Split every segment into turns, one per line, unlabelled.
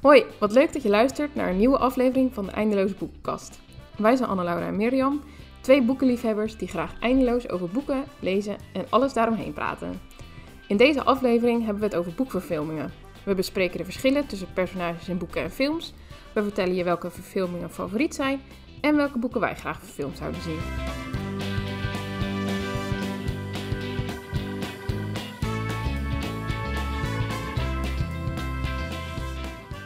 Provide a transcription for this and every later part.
Hoi, wat leuk dat je luistert naar een nieuwe aflevering van de Eindeloze Boekenkast. Wij zijn Anne-Laura en Mirjam, twee boekenliefhebbers die graag eindeloos over boeken, lezen en alles daaromheen praten. In deze aflevering hebben we het over boekverfilmingen. We bespreken de verschillen tussen personages in boeken en films. We vertellen je welke verfilmingen favoriet zijn en welke boeken wij graag verfilmd zouden zien.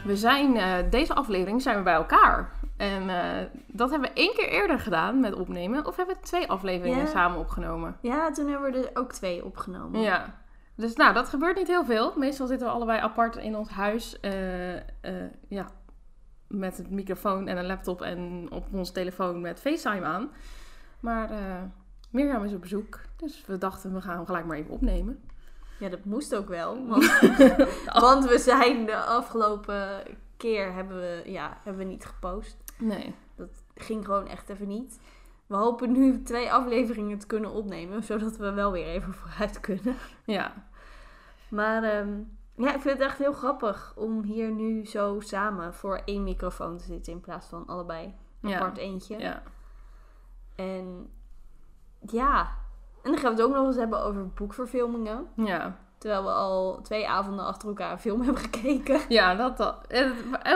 We zijn, eh, deze aflevering zijn we bij elkaar. En eh, dat hebben we één keer eerder gedaan met opnemen. Of hebben we twee afleveringen
Ja.
samen opgenomen?
Ja, toen hebben we er ook twee opgenomen.
Ja. Dus nou, dat gebeurt niet heel veel. Meestal zitten we allebei apart in ons huis. eh, ja, met een microfoon en een laptop en op onze telefoon met FaceTime aan. Maar Mirjam is op bezoek. Dus we dachten, we gaan hem gelijk maar even opnemen.
Ja, dat moest ook wel. Want, want we zijn de afgelopen keer hebben we, ja, hebben we niet gepost.
Nee.
Dat ging gewoon echt even niet. We hopen nu twee afleveringen te kunnen opnemen, zodat we wel weer even vooruit kunnen.
Ja.
Maar ehm, ja, ik vind het echt heel grappig om hier nu zo samen voor één microfoon te zitten in plaats van allebei
Ja.
apart eentje.
Ja.
En ja, en dan gaan we het ook nog eens hebben over boekverfilmingen.
Ja.
Terwijl we al twee avonden achter elkaar een film hebben gekeken.
Ja, dat dat.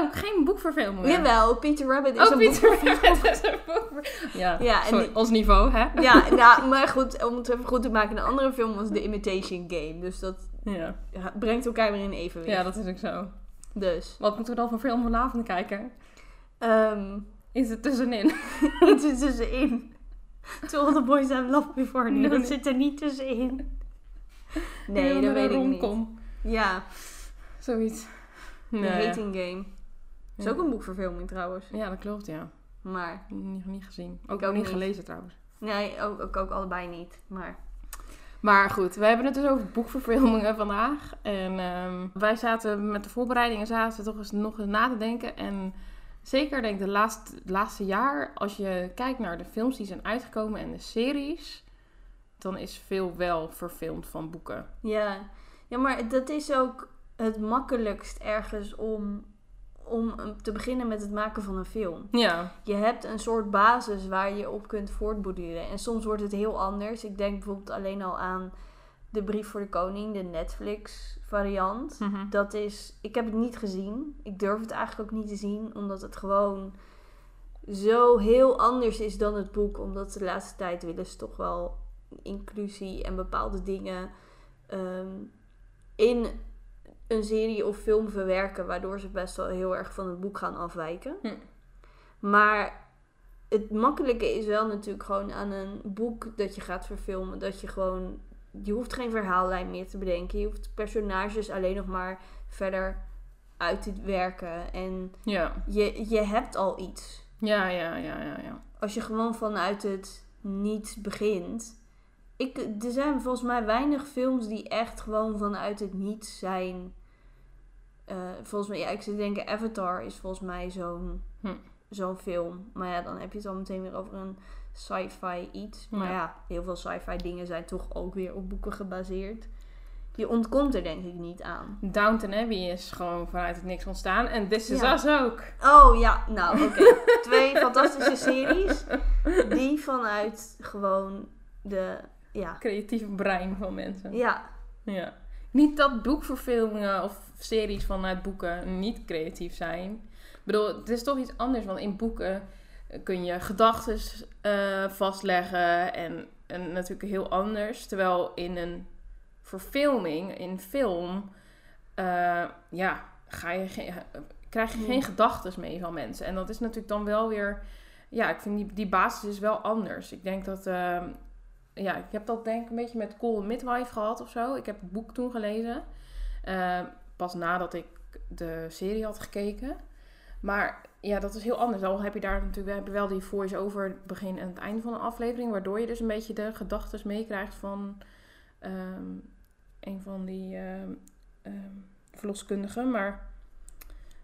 Ook geen boekverfilming.
Jawel, Peter Rabbit is
Oh,
een boekverfilming.
Rabbit is een boekver- Ja,
Ja, en
sorry,
die-
ons niveau, hè?
Ja, nou, maar goed, om het even goed te maken. Een andere film was The Imitation Game. Dus dat
Ja.
brengt elkaar weer in evenwicht.
ja, dat is ook zo.
Dus,
Wat moeten we dan voor film vanavond kijken?
ehm
Is het tussenin?
het zit tussenin. To all the boys I've loved before. Nee,
Nee,
dat
nee.
zit er niet tussenin. Nee,
Een
dat weet ik niet. Ja,
Zoiets.
The
Nee.
Hating Game. Is
Ja.
ook een boekverfilming trouwens.
Ja, dat klopt, ja.
Maar,
Niet, niet gezien. Ook,
ook
niet
niet.
gelezen trouwens.
nee, ook, ook, ook allebei niet. Maar,
Maar goed, we hebben het dus over boekverfilmingen vandaag. En ehm, wij zaten met de voorbereidingen zaten we toch eens nog eens na te denken. En zeker denk ik de laatste, laatste jaar, als je kijkt naar de films die zijn uitgekomen en de series, dan is veel wel verfilmd van boeken.
ja. ja, maar dat is ook het makkelijkst ergens om, om te beginnen met het maken van een film.
Ja,
Je hebt een soort basis waar je op kunt voortborduren. En soms wordt het heel anders. Ik denk bijvoorbeeld alleen al aan De Brief voor de Koning, de Netflix variant. Dat is, ik heb het niet gezien. Ik durf het eigenlijk ook niet te zien, omdat het gewoon zo heel anders is dan het boek. Omdat de laatste tijd willen ze toch wel inclusie en bepaalde dingen ehm, in een serie of film verwerken, waardoor ze best wel heel erg van het boek gaan afwijken.
Hm.
Maar het makkelijke is wel natuurlijk gewoon aan een boek dat je gaat verfilmen, dat je gewoon je hoeft geen verhaallijn meer te bedenken. Je hoeft personages alleen nog maar verder uit te werken. En
ja,
je, je hebt al iets.
ja, ja, ja, ja. ja.
Als je gewoon vanuit het niets begint. Ik, er zijn volgens mij weinig films die echt gewoon vanuit het niets zijn. Eh, volgens mij, ja, ik zit te denken, Avatar is volgens mij zo'n
Hm.
zo'n film. Maar ja, dan heb je het al meteen weer over een sci-fi iets. Maar
Ja.
heel veel sci-fi dingen zijn toch ook weer op boeken gebaseerd. Je ontkomt er denk ik niet aan.
Downton Abbey is gewoon vanuit het niks ontstaan. En This Is
Ja.
Us ook.
Oh ja, nou oké. Twee fantastische series. Die vanuit gewoon de, ja,
Creatieve brein van mensen.
ja,
Ja. Niet dat boekverfilmingen of series vanuit boeken niet creatief zijn. Ik bedoel, het is toch iets anders, want in boeken kun je gedachten vastleggen en, en natuurlijk heel anders. Terwijl in een verfilming, in film, eh, ja, ga je geen, krijg je geen
Nee.
gedachten mee van mensen. En dat is natuurlijk dan wel weer, ja, ik vind die, die basis is wel anders. Ik denk dat, eh, ja, ik heb dat denk ik een beetje met a Midwife gehad of zo. Ik heb het boek toen gelezen. Eh, pas nadat ik de serie had gekeken. Maar ja, dat is heel anders. Al heb je daar natuurlijk wel die voice-over het begin en het einde van een aflevering. Waardoor je dus een beetje de gedachten meekrijgt van ehm, een van die ehm, verloskundigen. Maar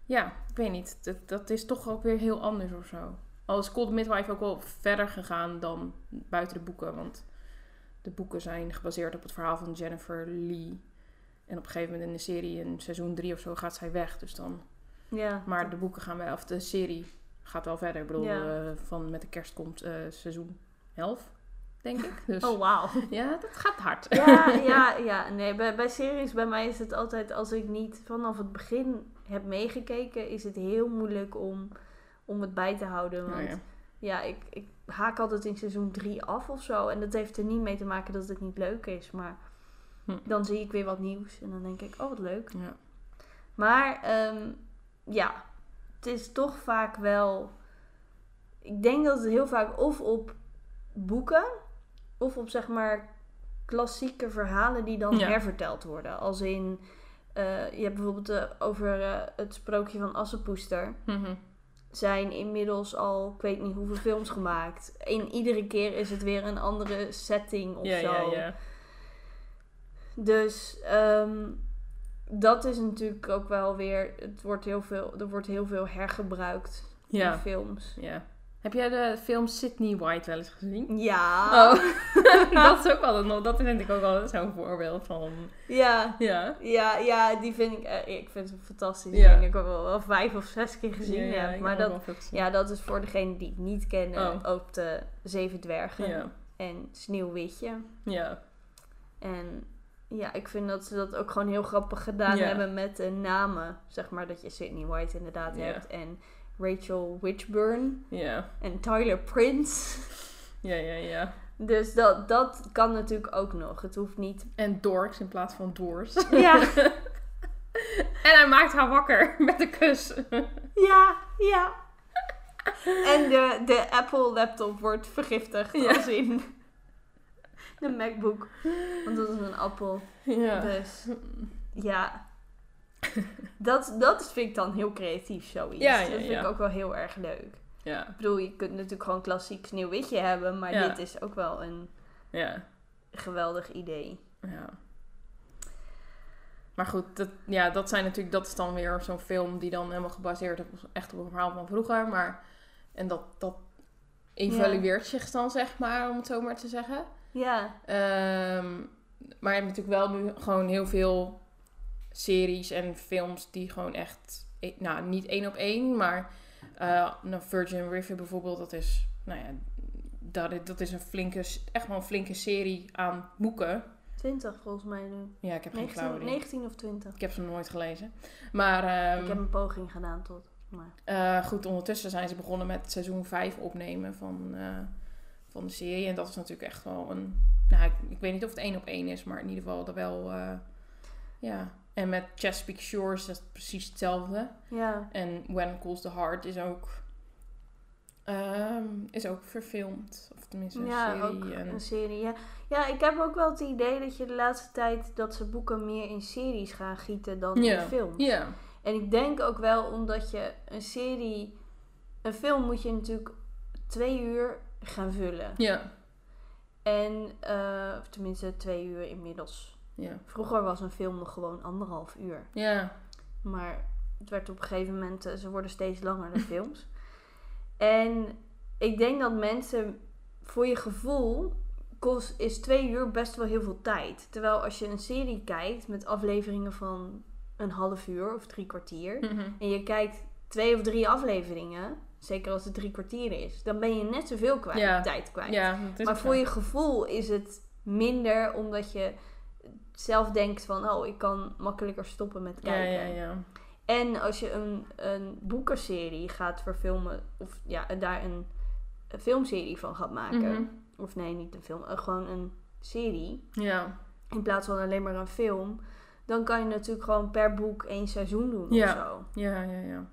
ja, ik weet niet. Dat, dat is toch ook weer heel anders of zo. Al is Cold Midwife ook wel verder gegaan dan buiten de boeken. Want de boeken zijn gebaseerd op het verhaal van Jennifer Lee. En op een gegeven moment in de serie, in seizoen 3 of zo, gaat zij weg. Dus dan
Ja.
Maar de boeken gaan wel, of de serie gaat wel verder. Ik bedoel,
Ja.
eh, van met de kerst komt eh, seizoen 11, denk ik. Dus
Oh, wauw.
ja, dat gaat hard.
Ja, ja, ja. Nee, bij, bij series, bij mij is het altijd, als ik niet vanaf het begin heb meegekeken, is het heel moeilijk om, om het bij te houden. Want
Nou ja.
ja, ik, ik haak altijd in seizoen 3 af of zo. En dat heeft er niet mee te maken dat het niet leuk is. Maar
Hm.
dan zie ik weer wat nieuws en dan denk ik, oh wat leuk.
Ja.
Maar ehm, ja, het is toch vaak wel. Ik denk dat het heel vaak of op boeken of op zeg maar klassieke verhalen die dan
Ja.
herverteld worden. Als in, eh, je hebt bijvoorbeeld eh, over eh, het sprookje van Assepoester.
Mhm.
Zijn inmiddels al, ik weet niet hoeveel films gemaakt. In iedere keer is het weer een andere setting of
ja,
zo.
ja, ja.
Dus ehm, dat is natuurlijk ook wel weer. Het wordt heel veel, er wordt heel veel hergebruikt in films.
ja. Heb jij de film Sydney White wel eens gezien?
Ja.
Oh, dat is ook nog, dat vind ik ook wel zo'n voorbeeld van,
Ja.
ja.
Ja, ja, die vind ik, eh, ik vind het fantastisch.
Ja.
Ik denk dat ik ook wel, wel vijf of zes keer gezien
ja,
heb. Maar
heb
dat,
wel
ja, dat is voor degene die het niet kennen
Oh.
ook de Zeven Dwergen
ja,
en Sneeuwwitje.
ja,
En ja, ik vind dat ze dat ook gewoon heel grappig gedaan
Ja.
hebben met de namen. Zeg maar dat je Sydney White inderdaad
Ja.
hebt. En Rachel Witchburn
ja,
en Tyler Prince.
ja, ja, ja.
Dus dat, dat kan natuurlijk ook nog. Het hoeft niet.
En dorks in plaats van doors.
Ja,
En hij maakt haar wakker met een kus.
ja, ja. En de, de Apple laptop wordt vergiftigd.
Ja.
Als in de MacBook. Want dat is een appel.
Ja.
Dus ja. Dat, dat vind ik dan heel creatief, zoiets.
Ja, ja,
dat vind
ja.
ik ook wel heel erg leuk.
Ja,
Ik bedoel, je kunt natuurlijk gewoon klassiek sneeuwwitje hebben, maar dit is ook wel een
ja,
geweldig idee.
ja. Maar goed, dat, ja, dat zijn natuurlijk, dat is dan weer zo'n film die dan helemaal gebaseerd is op, echt op een verhaal van vroeger. Maar, en dat, dat evalueert zich dan, zeg maar, om het zo maar te zeggen.
Ja,
Ehm, maar je hebt natuurlijk wel nu gewoon heel veel series en films die gewoon echt, eh, nou niet één op één, maar nou, Virgin River bijvoorbeeld, dat is, nou ja, dat, is- dat is een flinke, echt wel een flinke serie aan boeken.
20 volgens mij nu.
Ja, ik heb geen flauw
19,
idee.
19 of 20.
Ik heb ze nog nooit gelezen. Maar ehm,
ik heb een poging gedaan tot. Maar.
eh, goed, ondertussen zijn ze begonnen met seizoen 5 opnemen van, eh, van de serie. En dat is natuurlijk echt wel een... Nou, ik, ik weet niet of het één op één is, maar in ieder geval dat wel... eh, ja. En met Chesapeake Shores is het precies hetzelfde.
Ja,
En When Calls the Heart is ook... ehm, is ook verfilmd. Of tenminste een
ja
serie.
ook
en,
een serie. Ja. ja, ik heb ook wel het idee dat je de laatste tijd dat ze boeken meer in series gaan gieten dan in films.
ja,
En ik denk ook wel omdat je een serie. Een film moet je natuurlijk twee uur gaan vullen.
ja,
En, eh, of tenminste twee uur inmiddels.
ja,
Vroeger was een film nog gewoon anderhalf uur.
ja,
Maar het werd op een gegeven moment, eh, ze worden steeds langer de films. En ik denk dat mensen, voor je gevoel, kost, is twee uur best wel heel veel tijd. Terwijl als je een serie kijkt met afleveringen van een half uur of drie kwartier.
Mhm.
En je kijkt twee of drie afleveringen, zeker als het drie kwartier is, dan ben je net zoveel kwijt,
Ja.
tijd kwijt.
ja
maar voor je gevoel is het minder omdat je zelf denkt van, oh, ik kan makkelijker stoppen met kijken.
ja, ja.
En als je een, een boekenserie gaat verfilmen, of ja, daar een, een filmserie van gaat maken,
Mhm.
of nee, niet een film, eh, gewoon een serie,
Ja,
in plaats van alleen maar een film, dan kan je natuurlijk gewoon per boek één seizoen doen
Ja.
of zo.
ja, ja, ja.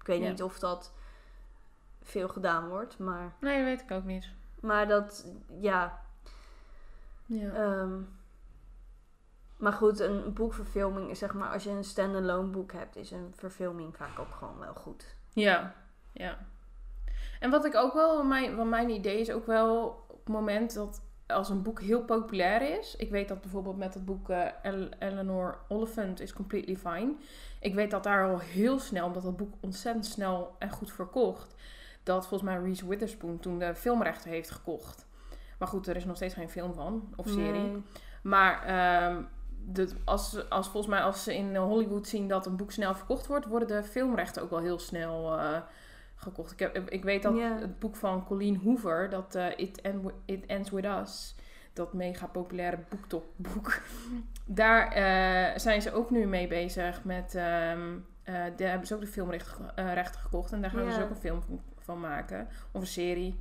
Ik weet niet of dat veel gedaan wordt, maar,
Nee, dat weet ik ook niet.
maar dat, ja.
Ja.
ehm, maar goed, een boekverfilming is zeg maar, als je een standalone boek hebt, is een verfilming vaak ook gewoon wel goed.
Ja, ja. En wat ik ook wel, mijn, wat mijn idee is ook wel op het moment dat als een boek heel populair is. Ik weet dat bijvoorbeeld met het boek eh, El- Eleanor Oliphant is Completely Fine. Ik weet dat daar al heel snel, omdat dat boek ontzettend snel en goed verkocht, dat volgens mij Reese Witherspoon toen de filmrechten heeft gekocht. Maar goed, er is nog steeds geen film van, of serie.
Nee.
Maar ehm, de, als, als volgens mij als ze in Hollywood zien dat een boek snel verkocht wordt, worden de filmrechten ook wel heel snel eh, gekocht. Ik, heb, ik weet dat het boek van Colleen Hoover, dat eh, It, End, It Ends With Us, dat mega populaire boektopboek, daar eh, zijn ze ook nu mee bezig met, eh, daar hebben ze ook de filmrechten rechten gekocht en daar gaan ze
Ja.
ook een film van, maken, of een serie.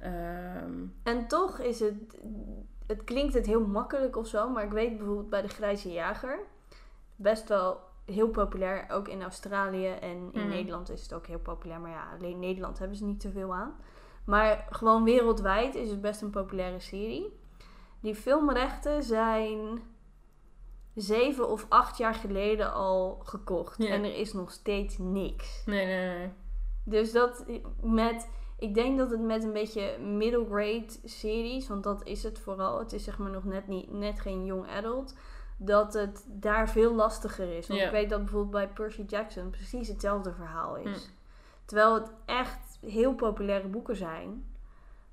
Ehm,
En toch is het, het klinkt het heel makkelijk of zo, maar ik weet bijvoorbeeld bij de Grijze Jager, best wel heel populair, ook in Australië en in
Mhm.
Nederland is het ook heel populair, maar ja, alleen Nederland hebben ze niet zoveel aan. Maar gewoon wereldwijd is het best een populaire serie. Die filmrechten zijn zeven of acht jaar geleden al gekocht en er is nog steeds niks.
nee, nee, nee.
Dus dat met, ik denk dat het met een beetje middle grade series, want dat is het vooral, het is zeg maar nog net, niet, net geen young adult, dat het daar veel lastiger is. Want ik weet dat bijvoorbeeld bij Percy Jackson precies hetzelfde verhaal is.
Hm.
Terwijl het echt heel populaire boeken zijn,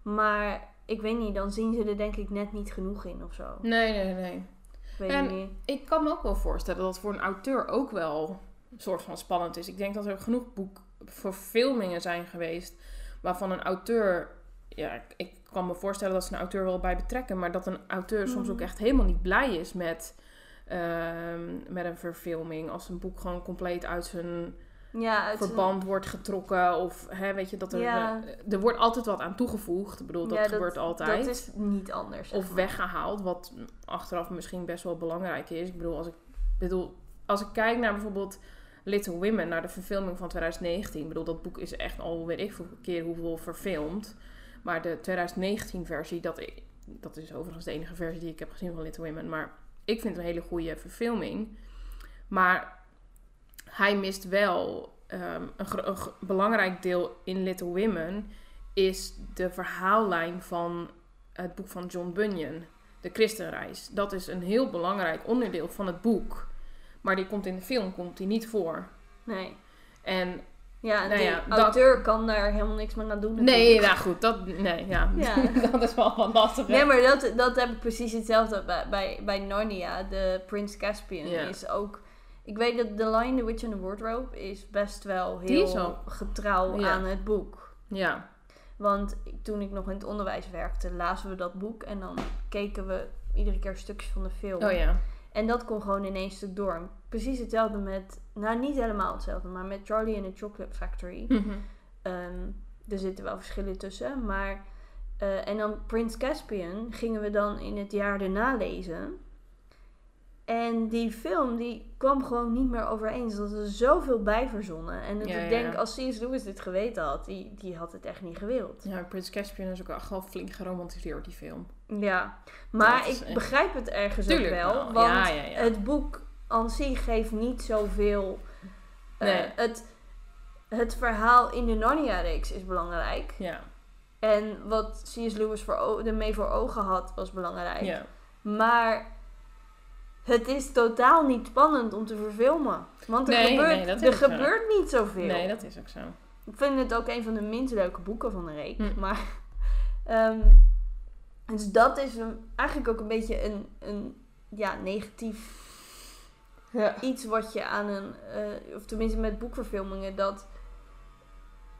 maar ik weet niet, dan zien ze er denk ik net niet genoeg in of zo.
Nee, nee, nee.
Ik weet
En-
niet.
Ik kan me ook wel voorstellen dat het voor een auteur ook wel een soort van spannend is. Ik denk dat er genoeg boekverfilmingen zijn geweest waarvan een auteur. Ja, ik- kan me voorstellen dat ze een auteur wel bij betrekken, maar dat een auteur soms ook echt helemaal niet blij is met, ehm, met een verfilming. Als een boek gewoon compleet uit zijn
Ja, uit
verband wordt getrokken. Of hè, weet je dat er.
Ja.
eh, er wordt altijd wat aan toegevoegd. Ik bedoel, dat
ja,
gebeurt altijd.
Dat is niet anders.
Of
maar.
weggehaald, wat achteraf misschien best wel belangrijk is. Ik bedoel, als ik, bedoel, als ik kijk naar bijvoorbeeld Little Women, naar de verfilming van 2019. Ik bedoel, dat boek is echt al weet ik veel keer hoeveel verfilmd. Maar de 2019 versie, dat, dat is overigens de enige versie die ik heb gezien van Little Women. Maar ik vind een hele goede verfilming. Maar hij mist wel ehm, een, een belangrijk deel in Little Women is de verhaallijn van het boek van John Bunyan, De Christenreis. Dat is een heel belangrijk onderdeel van het boek. Maar die komt in de film komt die niet voor.
Nee.
En
Ja,
Nou
de
ja, dat-
auteur kan daar helemaal niks meer aan doen.
nee, nou goed, dat, nee, ja.
Ja.
dat is wel wat lastig.
Nee, maar dat, dat heb ik precies hetzelfde bij, bij, bij Narnia. De Prins Caspian
Ja.
is ook... Ik weet dat The Lion, the Witch and the Wardrobe is best wel heel getrouw
Ja.
aan het boek.
Ja,
Want toen ik nog in het onderwijs werkte, lazen we dat boek en dan keken we iedere keer stukjes van de film.
oh ja.
En dat kon gewoon in één stuk door. Precies hetzelfde met, nou niet helemaal hetzelfde, maar met Charlie and the Chocolate Factory.
Mhm.
Ehm, er zitten wel verschillen tussen, maar... eh, en dan Prins Caspian gingen we dan in het jaar erna lezen. En die film, die kwam gewoon niet meer overeen. Er er zoveel bij verzonnen. En dat
Ja,
ik denk,
ja.
als C.S. Lewis dit geweten had, die, die had het echt niet gewild.
Ja, Prince Caspian is ook echt wel flink geromantiseerd, die film.
Ja, maar ik
echt-
begrijp het ergens
Tuurlijk
ook wel.
wel.
Want
Ja,
het boek aan zich geeft niet zoveel... eh,
Nee.
het, het verhaal in de Narnia-reeks is belangrijk.
Ja,
En wat C.S. Lewis voor ermee voor ogen had, was belangrijk.
ja.
Maar het is totaal niet spannend om te verfilmen. Want er,
Nee,
gebeurt,
nee, dat
er
is zo.
gebeurt niet zoveel.
Nee, dat is ook zo.
Ik vind het ook een van de minst leuke boeken van de reeks.
Hm.
Maar, ehm, dus dat is een, eigenlijk ook een beetje een, een ja, negatief
Ja.
iets wat je aan een, eh, of tenminste met boekverfilmingen, dat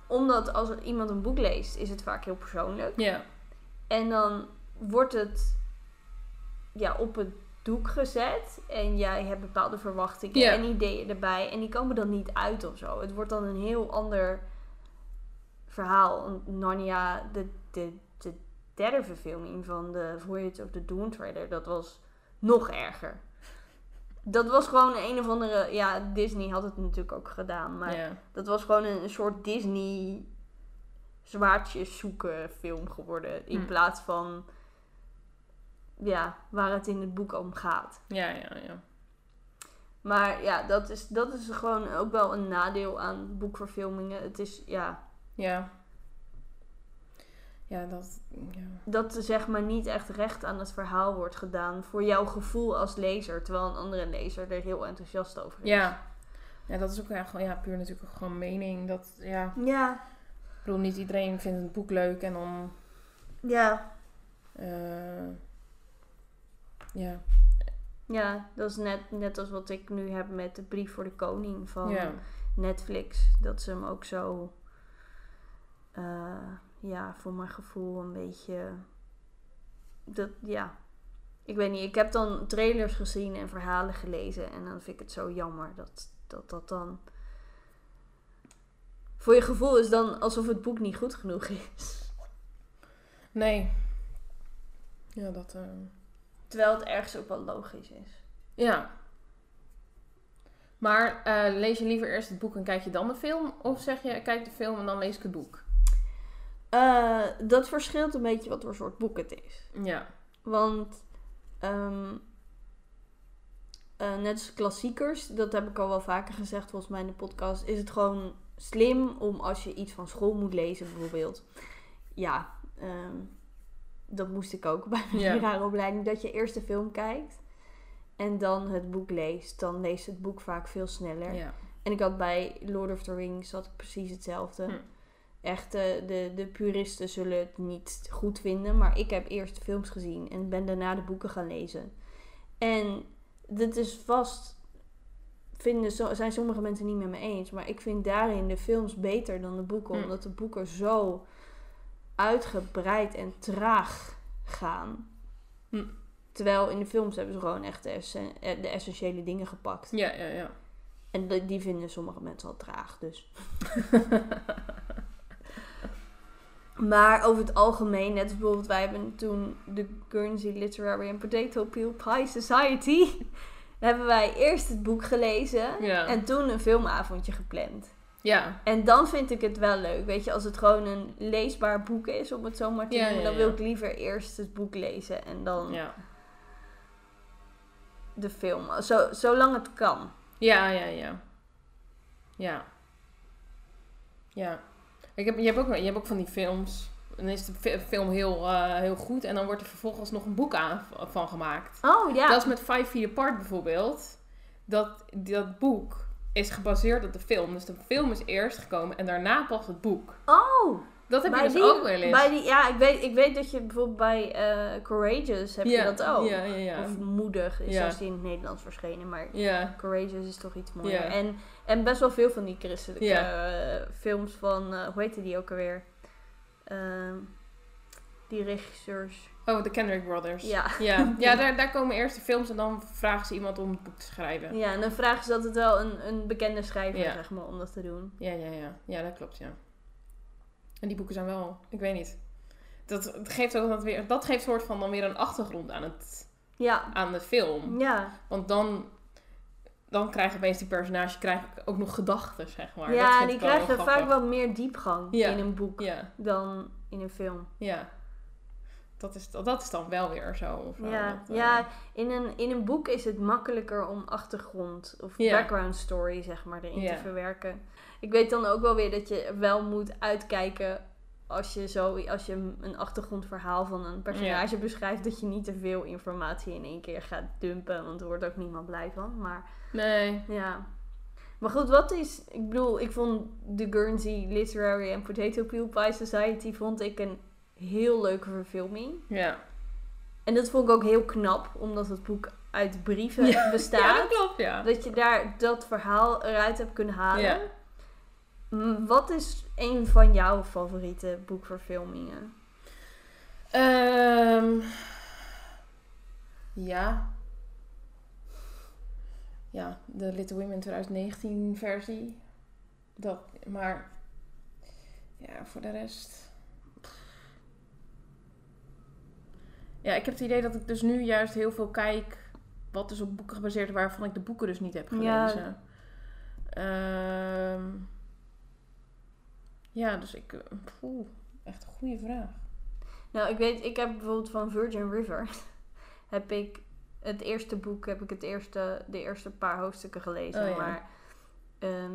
omdat als iemand een boek leest, is het vaak heel persoonlijk.
Ja,
En dan wordt het ja, op het doek gezet. En jij hebt bepaalde verwachtingen en ideeën erbij. En die komen dan niet uit of zo. Het wordt dan een heel ander verhaal. Narnia, de, de, de derde verfilming van de Voyage of the Dawn Treader, dat was nog erger. Dat was gewoon een of andere... Ja, Disney had het natuurlijk ook gedaan. Maar dat was gewoon een, een soort Disney zwaardjes zoeken film geworden. In
Hm.
plaats van ja, waar het in het boek om gaat.
Ja, ja, ja.
Maar ja, dat is, dat is gewoon ook wel een nadeel aan boekverfilmingen. Het is ja,
Ja. Ja, dat... Ja.
dat zeg maar niet echt recht aan het verhaal wordt gedaan voor jouw gevoel als lezer. Terwijl een andere lezer er heel enthousiast over is.
Ja. ja, dat is ook gewoon, ja, puur natuurlijk gewoon mening. Dat, ja,
Ja,
ik bedoel, niet iedereen vindt het boek leuk en dan...
ja.
eh, ja.
Ja, dat is net, net als wat ik nu heb met de brief voor de koning van
Ja.
Netflix. Dat ze hem ook zo, eh, ja, voor mijn gevoel een beetje, dat, ja. Ik weet niet, ik heb dan trailers gezien en verhalen gelezen. En dan vind ik het zo jammer dat dat, dat dan... Voor je gevoel is dan alsof het boek niet goed genoeg is.
Nee. Ja, dat... eh,
Terwijl het ergens ook wel logisch is.
Ja. Maar eh, lees je liever eerst het boek en kijk je dan de film? Of zeg je, kijk de film en dan lees ik het boek?
Eh, dat verschilt een beetje wat voor soort boek het is.
Ja.
Want ehm, eh, net als klassiekers, dat heb ik al wel vaker gezegd volgens mij in de podcast, is het gewoon slim om als je iets van school moet lezen bijvoorbeeld. Ja, ehm, dat moest ik ook bij mijn leraaropleiding, dat je eerst de film kijkt en dan het boek leest. Dan leest het boek vaak veel sneller.
ja.
En ik had bij Lord of the Rings had ik precies hetzelfde.
Hm.
Echt, eh, de, de puristen zullen het niet goed vinden. Maar ik heb eerst de films gezien en ben daarna de boeken gaan lezen. En dit is vast... Vinden, zo- zijn sommige mensen niet met me eens. Maar ik vind daarin de films beter dan de boeken.
Hm.
Omdat de boeken zo uitgebreid en traag gaan.
Hm.
Terwijl in de films hebben ze gewoon echt de, essen- eh, de essentiële dingen gepakt.
Ja, ja, ja.
En die- die vinden sommige mensen al traag, dus. maar over het algemeen, net als bijvoorbeeld wij hebben toen de Guernsey Literary and Potato Peel Pie Society. hebben wij eerst het boek gelezen
Ja.
en toen een filmavondje gepland.
Ja.
En dan vind ik het wel leuk, weet je, als het gewoon een leesbaar boek is, om het zo maar te
Ja,
noemen,
ja,
dan wil ik liever eerst het boek lezen en dan
Ja.
de film. Zo, zolang het kan.
Ja, ja, ja. Ja. Ja. Ik heb, je, hebt ook, je hebt ook van die films. Dan is de fi- film heel, eh, heel goed en dan wordt er vervolgens nog een boek aan, van gemaakt.
Oh ja.
Dat is met Five Feet Apart bijvoorbeeld. Dat, dat boek is gebaseerd op de film. Dus de film is eerst gekomen en daarna pas het boek.
Oh,
Dat heb je dus
die,
ook wel eens.
Bij die, ja, ik weet, ik weet dat je bijvoorbeeld bij eh, Courageous heb
ja,
je dat ook.
Ja, ja, ja.
Of Moedig is als die in het Nederlands verschenen. Maar Courageous is toch iets mooier. En, en best wel veel van die christelijke eh, films van... eh, hoe heette die ook alweer? Ehm, die regisseurs.
Oh, de Kendrick Brothers.
Ja.
Ja, ja daar, daar komen eerst de films en dan vragen ze iemand om het boek te schrijven.
Ja, en dan vragen ze altijd wel een, een bekende schrijver,
Ja.
zeg maar, om dat te doen.
Ja, ja, ja. Ja, dat klopt, ja. En die boeken zijn wel, ik weet niet. Dat, geeft ook dat weer, dat geeft soort van dan weer een achtergrond aan, het,
Ja.
aan de film.
Ja.
Want dan, dan krijgen opeens die personages krijgen ook nog gedachten, zeg maar.
Ja, die krijgen vaak wat meer diepgang
Ja.
in een boek
Ja,
dan in een film.
ja. Dat is, dat is dan wel weer zo. Of
Ja,
dat, eh,
ja in, een, in een boek is het makkelijker om achtergrond of background story zeg maar erin te verwerken. Ik weet dan ook wel weer dat je wel moet uitkijken als je, zo, als je een achtergrondverhaal van een personage beschrijft, dat je niet te veel informatie in één keer gaat dumpen, want er wordt ook niemand blij van. Maar
Nee.
ja. Maar goed, wat is. Ik bedoel, ik vond de Guernsey Literary and Potato Peel Pie Society vond ik een heel leuke verfilming.
Ja.
En dat vond ik ook heel knap, omdat het boek uit brieven
Ja,
bestaat.
Ja, dat klopt, ja.
Dat je daar dat verhaal eruit hebt kunnen halen.
Ja.
Wat is een van jouw favoriete boekverfilmingen?
Ehm ja. Ja, de Little Women 2019 versie. Dat, maar ja, voor de rest. Ja, ik heb het idee dat ik dus nu juist heel veel kijk wat dus op boeken gebaseerd waarvan ik de boeken dus niet heb
Ja.
gelezen. Ehm, ja, dus ik. eh, Poeh, echt een goede vraag.
Nou, ik weet, ik heb bijvoorbeeld van Virgin River. heb ik het eerste boek, heb ik het eerste, de eerste paar hoofdstukken gelezen.
Oh, ja.
Maar ehm,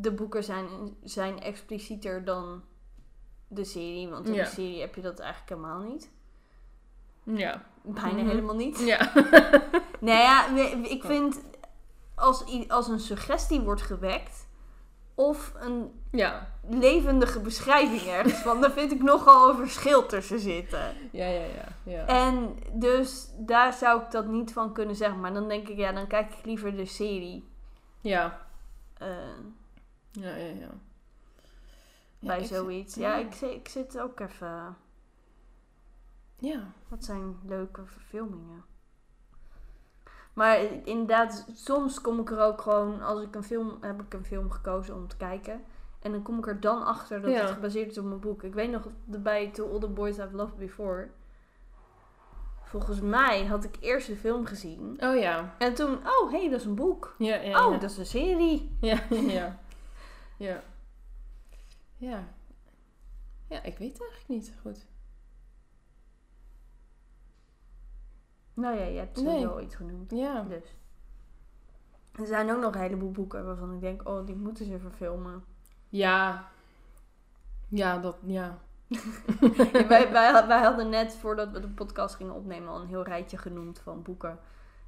de boeken zijn, zijn explicieter dan de serie. Want in
Ja.
de serie heb je dat eigenlijk helemaal niet.
Ja.
Bijna
Mhm.
helemaal niet.
Ja.
Nou ja, ik vind als, als een suggestie wordt gewekt, of een
Ja.
levendige beschrijving ergens van. Daar vind ik nogal een verschil tussen zitten.
Ja, ja, ja. ja.
En dus daar zou ik dat niet van kunnen zeggen. Maar dan denk ik, ja, dan kijk ik liever de serie.
Ja.
eh,
Ja, ja, ja. Ja,
bij zoiets. Ja, ik, ik zit ook even...
Ja.
Wat zijn leuke verfilmingen. Maar inderdaad, soms kom ik er ook gewoon, als ik een film, heb ik een film gekozen om te kijken. En dan kom ik er dan achter dat
Ja.
het gebaseerd is op mijn boek. Ik weet nog bij To All the Boys I've Loved Before. Volgens mij had ik eerst de film gezien.
Oh ja.
En toen, oh hé, hey, dat is een boek.
Ja, ja,
Oh,
ja.
dat is een serie.
Ja, ja. Ja. Ja. Ja, ik weet het eigenlijk niet goed.
Nou ja, je hebt
Nee.
sowieso iets genoemd.
Ja.
Dus. Er zijn ook nog een heleboel boeken waarvan ik denk, oh, die moeten ze verfilmen.
Ja. Ja, dat, ja.
Ja, wij, wij, wij hadden net, voordat we de podcast gingen opnemen, al een heel rijtje genoemd van boeken.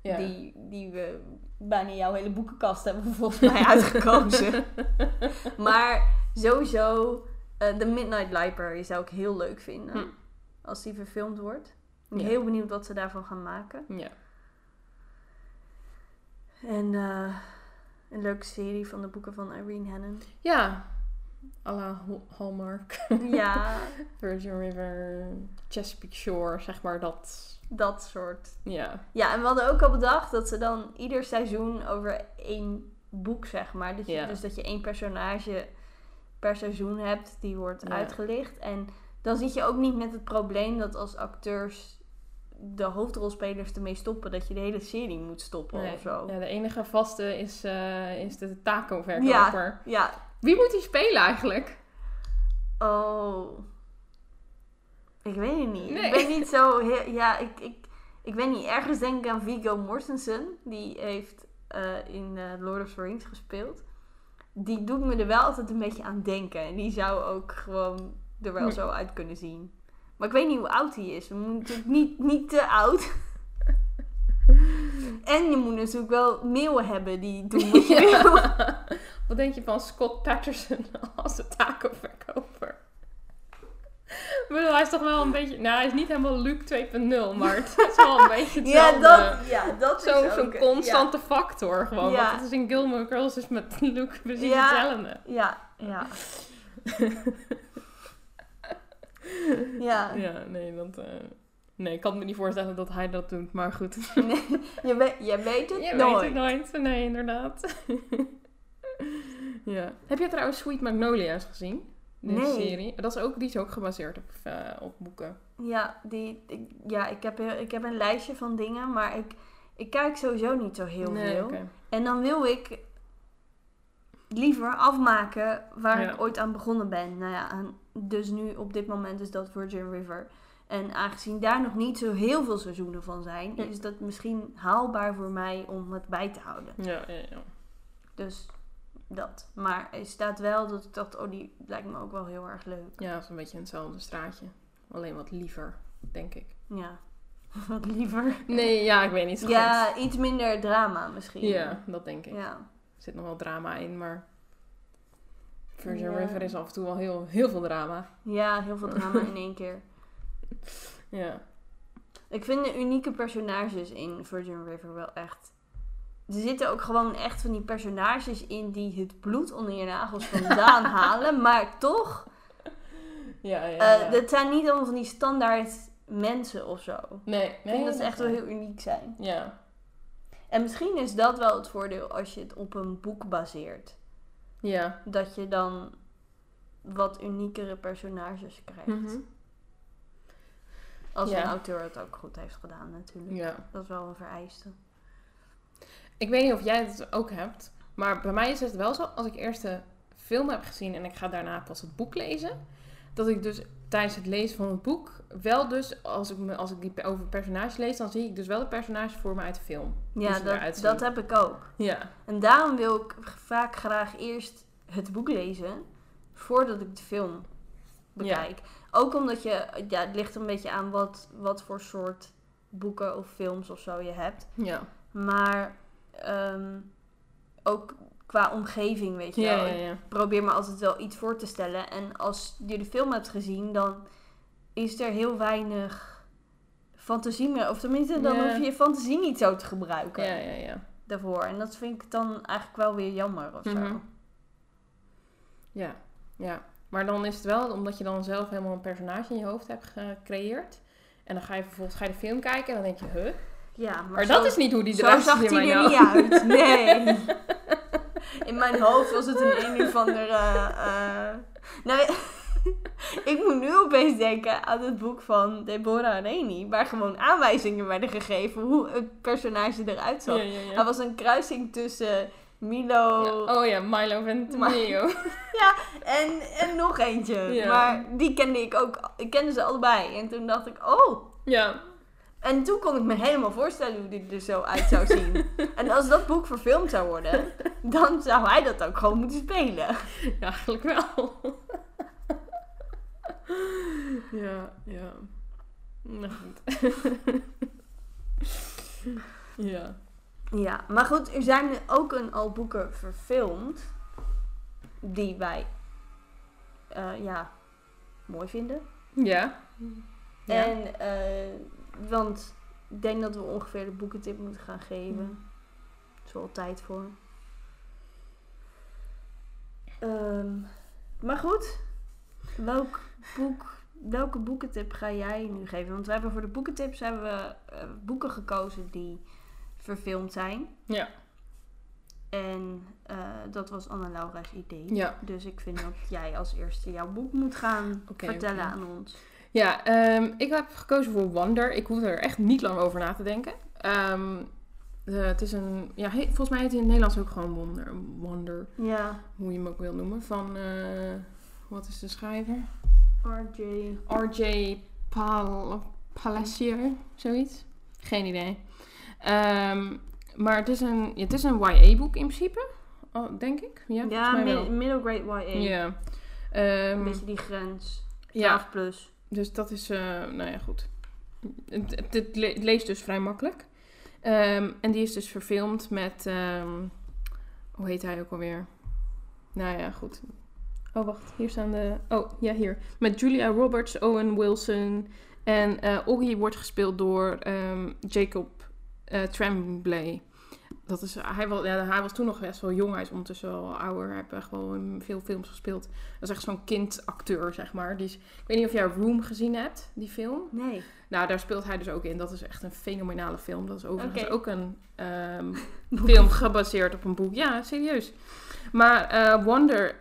ja.
Die, die we bijna jouw hele boekenkast hebben volgens mij uitgekozen. maar sowieso, eh The Midnight Library zou ik heel leuk vinden.
Hm.
Als die verfilmd wordt. Ik ben
Ja.
heel benieuwd wat ze daarvan gaan maken.
Ja.
En eh, een leuke serie van de boeken van Irene Hannon.
Ja. à la Hal- Hallmark.
ja,
Virgin River, Chesapeake Shore, zeg maar dat.
dat soort.
Ja.
Ja, en we hadden ook al bedacht dat ze dan ieder seizoen over één boek, zeg maar. Dus,
Ja.
dus dat je één personage per seizoen hebt die wordt
Ja.
uitgelicht. En dan zit je ook niet met het probleem dat als acteurs de hoofdrolspelers ermee stoppen, dat je de hele serie moet stoppen
Nee.
of zo.
ja, de enige vaste is, eh, is de taco-verkoper.
Ja.
Wie moet die spelen eigenlijk?
Oh. Ik weet het niet.
Nee.
Ik ben niet zo heel... Ja, ik, ik, ik weet niet. Ergens denk ik aan Viggo Mortensen. Die heeft eh, in eh, Lord of the Rings gespeeld. Die doet me er wel altijd een beetje aan denken. En die zou ook gewoon er wel
Hm.
zo uit kunnen zien. Maar ik weet niet hoe oud hij is. We moeten natuurlijk niet, niet te oud. en je moet natuurlijk wel meeuwen hebben die doen wat je
Ja.
wil.
Wat denk je van Scott Patterson als de taco-verkoper? Hij is toch wel een beetje... Nou, hij is niet helemaal Luke 2.0 maar het is wel een beetje
Ja,
hetzelfde.
dat, ja, dat is
Zo-. Zo'n
ja.
constante factor gewoon.
Ja.
Want het is in Gilmore Girls is met Luke precies
Ja.
hetzelfde.
Ja, ja. Ja.
Ja, nee, dat... eh, Nee, ik kan me niet voorstellen dat hij dat doet, maar goed.
Nee, je, weet, je weet het
Je
nooit.
weet het nooit. Nee, inderdaad. ja. Heb je trouwens Sweet Magnolia's gezien? Die
Nee.
serie. Dat is ook, die is ook gebaseerd op, eh, op boeken.
Ja, die, ik, ja ik, heb, ik heb een lijstje van dingen, maar ik, ik kijk sowieso niet zo heel
Nee,
veel.
oké.
En dan wil ik liever afmaken waar
Ja.
ik ooit aan begonnen ben. Nou ja, en dus nu op dit moment is dat Virgin River. En aangezien daar nog niet zo heel veel seizoenen van zijn, is dat misschien haalbaar voor mij om het bij te houden.
Ja, ja, ja.
Dus dat. Maar er staat wel dat ik dacht, oh, die lijkt me ook wel heel erg leuk.
Ja, dat is een beetje hetzelfde straatje. Alleen wat liever, denk ik.
Ja, wat liever.
Nee, ja, ik weet niet zo goed.
Ja, iets minder drama misschien.
Ja, dat denk ik.
Ja.
Er zit nog wel drama in, maar... Virgin
Ja.
River is af en toe wel heel, heel veel drama.
ja, heel veel drama in één keer.
Ja.
Ik vind de unieke personages in Virgin River wel echt. Er zitten ook gewoon echt van die personages in die het bloed onder je nagels vandaan halen. Maar toch,
Ja, ja,
eh
ja.
dat zijn niet allemaal van die standaard mensen of zo.
Nee,
Ik
nee.
vind dat ze echt wel heel uniek zijn.
Ja.
En misschien is dat wel het voordeel als je het op een boek baseert.
Ja.
Dat je dan wat uniekere personages krijgt.
Mhm.
Als
Ja.
een auteur het ook goed heeft gedaan natuurlijk.
Ja.
Dat is wel een vereiste.
Ik weet niet of jij het ook hebt, maar bij mij is het wel zo, als ik eerst de film heb gezien en ik ga daarna pas het boek lezen, dat ik dus tijdens het lezen van het boek wel dus, als ik, me, als ik die over personages lees, dan zie ik dus wel de personages voor me uit de film.
Ja, dat, dat heb ik ook.
Ja.
En daarom wil ik vaak graag eerst het boek lezen voordat ik de film bekijk. Ook omdat je, ja, het ligt een beetje aan wat, wat voor soort boeken of films of zo je hebt.
Ja.
Maar ehm, ook qua omgeving, weet je
Ja,
wel.
ja, ja.
Ik probeer me altijd wel iets voor te stellen. En als je de film hebt gezien, dan is er heel weinig fantasie meer. Of tenminste, dan hoef je je fantasie niet zo te gebruiken
Ja, ja, ja.
daarvoor. En dat vind ik dan eigenlijk wel weer jammer of zo.
Mhm. Ja, ja. Maar dan is het wel omdat je dan zelf helemaal een personage in je hoofd hebt gecreëerd. En dan ga je vervolgens ga je de film kijken en dan denk je, huh?
Ja, maar,
Maar,
zo,
dat is niet hoe die
zo
eruit
zag
ziet in
hij
mijn
er niet uit. Nee. In mijn hoofd was het een een of andere... eh, nou, ik moet nu opeens denken aan het boek van Deborah Reni. Waar gewoon aanwijzingen werden gegeven hoe het personage eruit zag.
Ja, ja, ja.
Hij was een kruising tussen Milo
Ja, Oh ja, Milo Ventimiglia.
en, en nog eentje.
Ja.
Maar die kende ik ook. Ik kende ze allebei. En toen dacht ik, oh...
ja,
En toen kon ik me helemaal voorstellen hoe die er zo uit zou zien. en als dat boek verfilmd zou worden, dan zou hij dat ook gewoon moeten spelen.
ja, eigenlijk wel. ja, ja. Nou goed. ja.
Ja, maar goed, er zijn ook een al boeken verfilmd die wij eh, ja, mooi vinden.
Ja. Ja.
En, eh, want ik denk dat we ongeveer de boekentip moeten gaan geven.
Mm.
Er is wel tijd voor. Ehm, maar goed, welk boek, welke boekentip ga jij nu geven? Want we hebben voor de boekentips hebben we eh, boeken gekozen die verfilmd zijn.
Ja.
En eh, dat was Anna-Laura's idee.
Ja.
Dus ik vind dat jij als eerste jouw boek moet gaan vertellen aan ons.
Ja, ehm, ik heb gekozen voor Wonder. Ik hoef er echt niet lang over na te denken. Ehm, de- het is een, ja, he- volgens mij heet hij in het Nederlands ook gewoon Wonder. Wonder,
Ja,
hoe je hem ook wil noemen. Van, eh, wat is de schrijver?
RJ.
R.J. Pal Palacier, zoiets. Geen idee. Ehm, maar het is een, ja, het is een YA-boek in principe, oh, denk ik. Ja,
Ja, mid- middle grade YA.
Ja.
Een beetje die grens. 12
ja,
plus.
Dus dat is, eh, nou ja, goed. Het, het, het le- het leest dus vrij makkelijk. Ehm, en die is dus verfilmd met, ehm, hoe heet hij ook alweer? Nou ja, goed. Oh, wacht, hier staan de, oh, ja, hier. Met Julia Roberts, Owen Wilson en Oggy wordt gespeeld door ehm, Jacob eh, Tremblay. Dat is, hij, was, ja, hij was toen nog best wel jong, hij is ondertussen wel ouder. Hij heeft echt wel in veel films gespeeld. Dat is echt zo'n kindacteur, zeg maar. Die is, ik weet niet of jij Room gezien hebt, die film.
Nee.
Nou, daar speelt hij dus ook in. Dat is echt een fenomenale film. Dat is overigens ook een ehm, film gebaseerd op een boek. Ja, serieus. Maar eh, Wonder...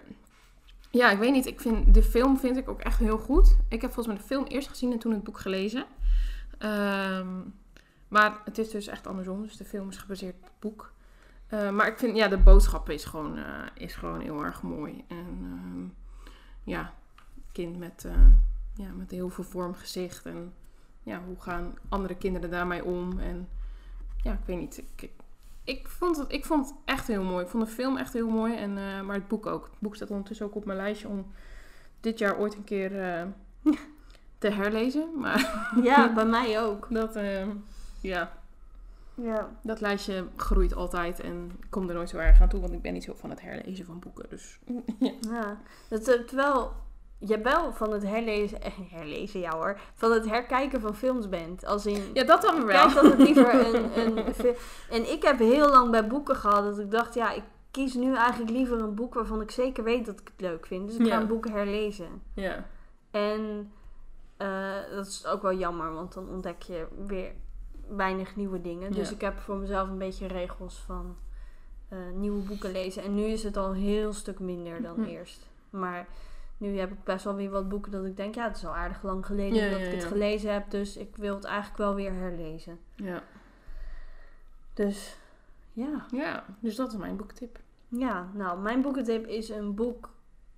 Ja, ik weet niet. Ik vind, de film vind ik ook echt heel goed. Ik heb volgens mij de film eerst gezien en toen het boek gelezen. Ehm, maar het is dus echt andersom. Dus de film is gebaseerd op het boek. Eh, maar ik vind, ja, de boodschap is gewoon, eh, is gewoon heel erg mooi. En ehm, ja, kind met, eh, ja, met heel veel vorm gezicht. En ja, hoe gaan andere kinderen daarmee om? En ja, ik weet niet. Ik, ik, ik vond, het, ik vond het echt heel mooi. Ik vond de film echt heel mooi. En, maar het boek ook. Het boek staat ondertussen ook op mijn lijstje om dit jaar ooit een keer te herlezen. Maar
Ja, bij mij ook.
dat, eh, ja,
Ja.
dat lijstje groeit altijd. En ik kom er nooit zo erg aan toe. Want ik ben niet zo van het herlezen van boeken. Dus ja.
ja. Dat, eh, terwijl je wel van het herlezen, eh, herlezen ja hoor, van het herkijken van films bent. Als in,
ja, dat dan wel.
kijk dan het liever een, een En ik heb heel lang bij boeken gehad dat ik dacht, ja, ik kies nu eigenlijk liever een boek waarvan ik zeker weet dat ik het leuk vind. Dus ik ga
Ja.
een boek herlezen.
Ja.
En eh, dat is ook wel jammer, want dan ontdek je weer weinig nieuwe dingen. Dus
Ja.
ik heb voor mezelf een beetje regels van eh, nieuwe boeken lezen. En nu is het al een heel stuk minder dan
Hm.
eerst. Maar nu heb ik best wel weer wat boeken dat ik denk, ja, het is al aardig lang geleden
Ja,
dat
ja,
ik het gelezen heb. Dus ik wil het eigenlijk wel weer herlezen.
Ja.
Dus ja.
ja, dus dat is mijn boektip.
Ja, nou, mijn boekentip is een boek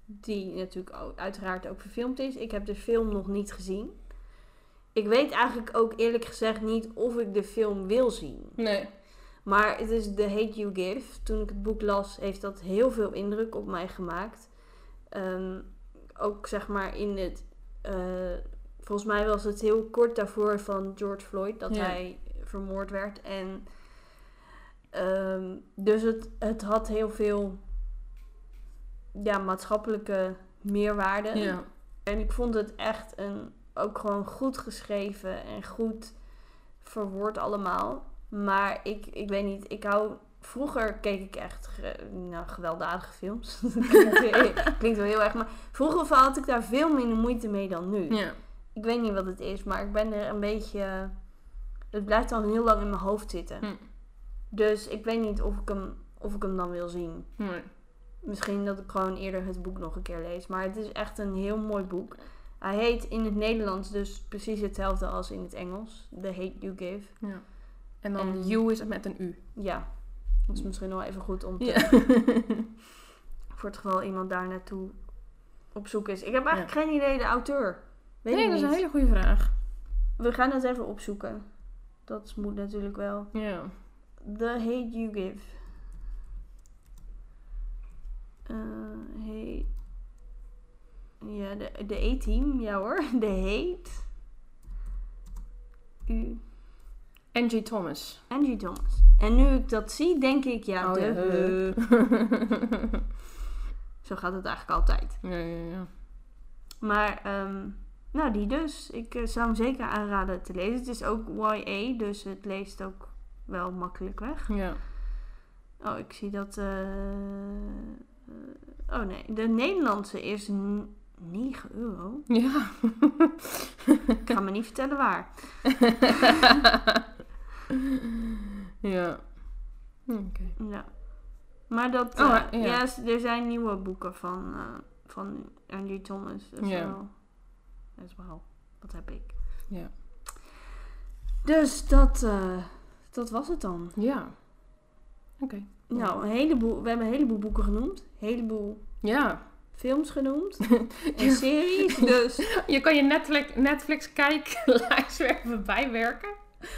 die natuurlijk ook, uiteraard ook verfilmd is. Ik heb de film nog niet gezien. Ik weet eigenlijk ook eerlijk gezegd niet of ik de film wil zien.
Nee.
Maar het is The Hate You Give. Toen ik het boek las, heeft dat heel veel indruk op mij gemaakt. Ehm, ook zeg maar in het. eh, volgens mij was het heel kort daarvoor van George Floyd dat
Ja.
hij vermoord werd. En Ehm, dus het, het had heel veel ja, maatschappelijke meerwaarde.
Ja.
En ik vond het echt een, ook gewoon goed geschreven en goed verwoord allemaal. Maar ik, ik weet niet, ik hou... Vroeger keek ik echt nou, gewelddadige films. klinkt, klinkt wel heel erg, maar vroeger had ik daar veel minder moeite mee dan nu.
Ja.
Ik weet niet wat het is, maar ik ben er een beetje... Het blijft al heel lang in mijn hoofd zitten.
Hm.
Dus ik weet niet of ik hem, of ik hem dan wil zien.
Nee.
Misschien dat ik gewoon eerder het boek nog een keer lees. Maar het is echt een heel mooi boek. Hij heet in het Nederlands dus precies hetzelfde als in het Engels. The Hate You Give.
Ja. En dan
En-
you is het met een u.
Ja, dat is misschien wel even goed om te...
Ja.
Voor het geval iemand daar naartoe op zoek is. Ik heb eigenlijk geen idee, de auteur. Weet
nee, dat is een hele goede vraag.
We gaan het even opzoeken. Dat moet natuurlijk wel.
Ja.
The Hate You Give. Eh hate. Ja, de, de E-team, ja hoor. De Hate. U.
Angie Thomas.
Angie Thomas. En nu ik dat zie, denk ik, ja,
Oh,
de.
ja.
Zo gaat het eigenlijk altijd.
ja, ja, ja.
Maar, ehm, nou, die dus. Ik eh, zou hem zeker aanraden te lezen. Het is ook YA, dus het leest ook wel makkelijk weg.
Ja.
Oh, ik zie dat. eh, eh, oh nee, de Nederlandse is 9 euro.
Ja.
Ik ga me niet vertellen waar.
ja. Oké.
Ja. Maar dat.
Oh,
eh,
ja.
er zijn nieuwe boeken van, eh, van Angie Thomas. Dat is,
Ja.
wel, dat is wel. Wat heb ik?
Ja.
Dus dat, eh, dat was het dan.
Ja. Oké.
Nou, een heleboel, we hebben een heleboel boeken genoemd. Een heleboel
Ja.
Films genoemd. en series. Dus
Je kan je Netflix, Netflix kijklijst weer even bijwerken.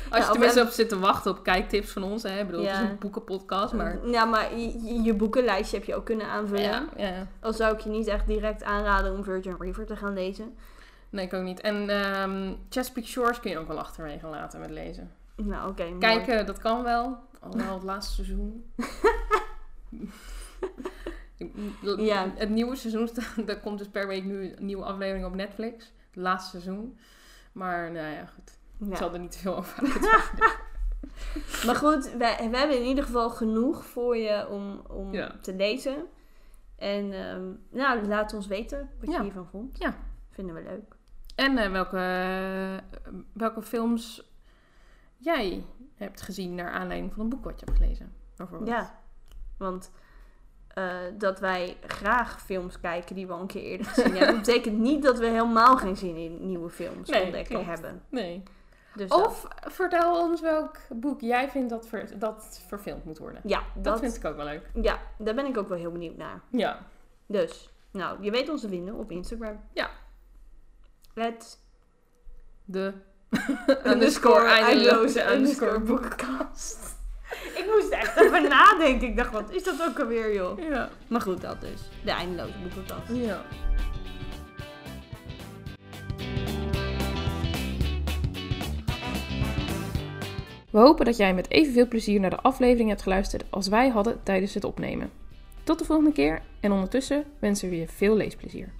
Als
Ja,
je tenminste
en-
op zit te wachten op kijktips van ons. Hè? Ik bedoel, het
Ja.
is een boekenpodcast, maar...
Ja, maar je, je- je boekenlijstje heb je ook kunnen aanvullen.
Ja, ja.
Al zou ik je niet echt direct aanraden om Virgin River te gaan lezen.
Nee, ik ook niet. En ehm Chesapeake Shores kun je ook wel achterwege laten met lezen.
Nou, oké.
Kijken, dat kan wel. Alhoewel het laatste seizoen.
Ja.
Het nieuwe seizoen, er komt dus per week nu een nieuwe aflevering op Netflix. Het laatste seizoen. Maar nou ja, goed. Ik zal er niet te veel over.
Maar goed, wij, we hebben in ieder geval genoeg voor je om, om
Ja.
te lezen. En ehm, nou, laat ons weten wat
Ja.
je hiervan vond.
Ja.
Vinden we leuk.
En eh, welke, welke films jij hebt gezien naar aanleiding van een boek wat je hebt gelezen? Bijvoorbeeld.
Ja, want eh, dat wij graag films kijken die we al een keer eerder gezien hebben, betekent niet dat we helemaal geen zin in nieuwe films
Nee,
ontdekken
klopt.
hebben.
Nee.
Dus dat-
Of vertel ons welk boek jij vindt dat, ver- dat verfilmd moet worden.
ja,
Dat,
dat,
vind ik ook wel leuk.
ja, daar ben ik ook wel heel benieuwd naar.
Ja.
Dus, nou, je weet ons te vinden op Instagram.
Ja.
Het
De
underscore
eindeloze
underscore boekenkast. Even nadenken. Ik dacht, wat is dat ook alweer, joh?
Ja.
Maar goed, dat dus. De eindeloze boekenkast.
Ja. We hopen dat jij met evenveel plezier naar de aflevering hebt geluisterd als wij hadden tijdens het opnemen. Tot de volgende keer en ondertussen wensen we je veel leesplezier.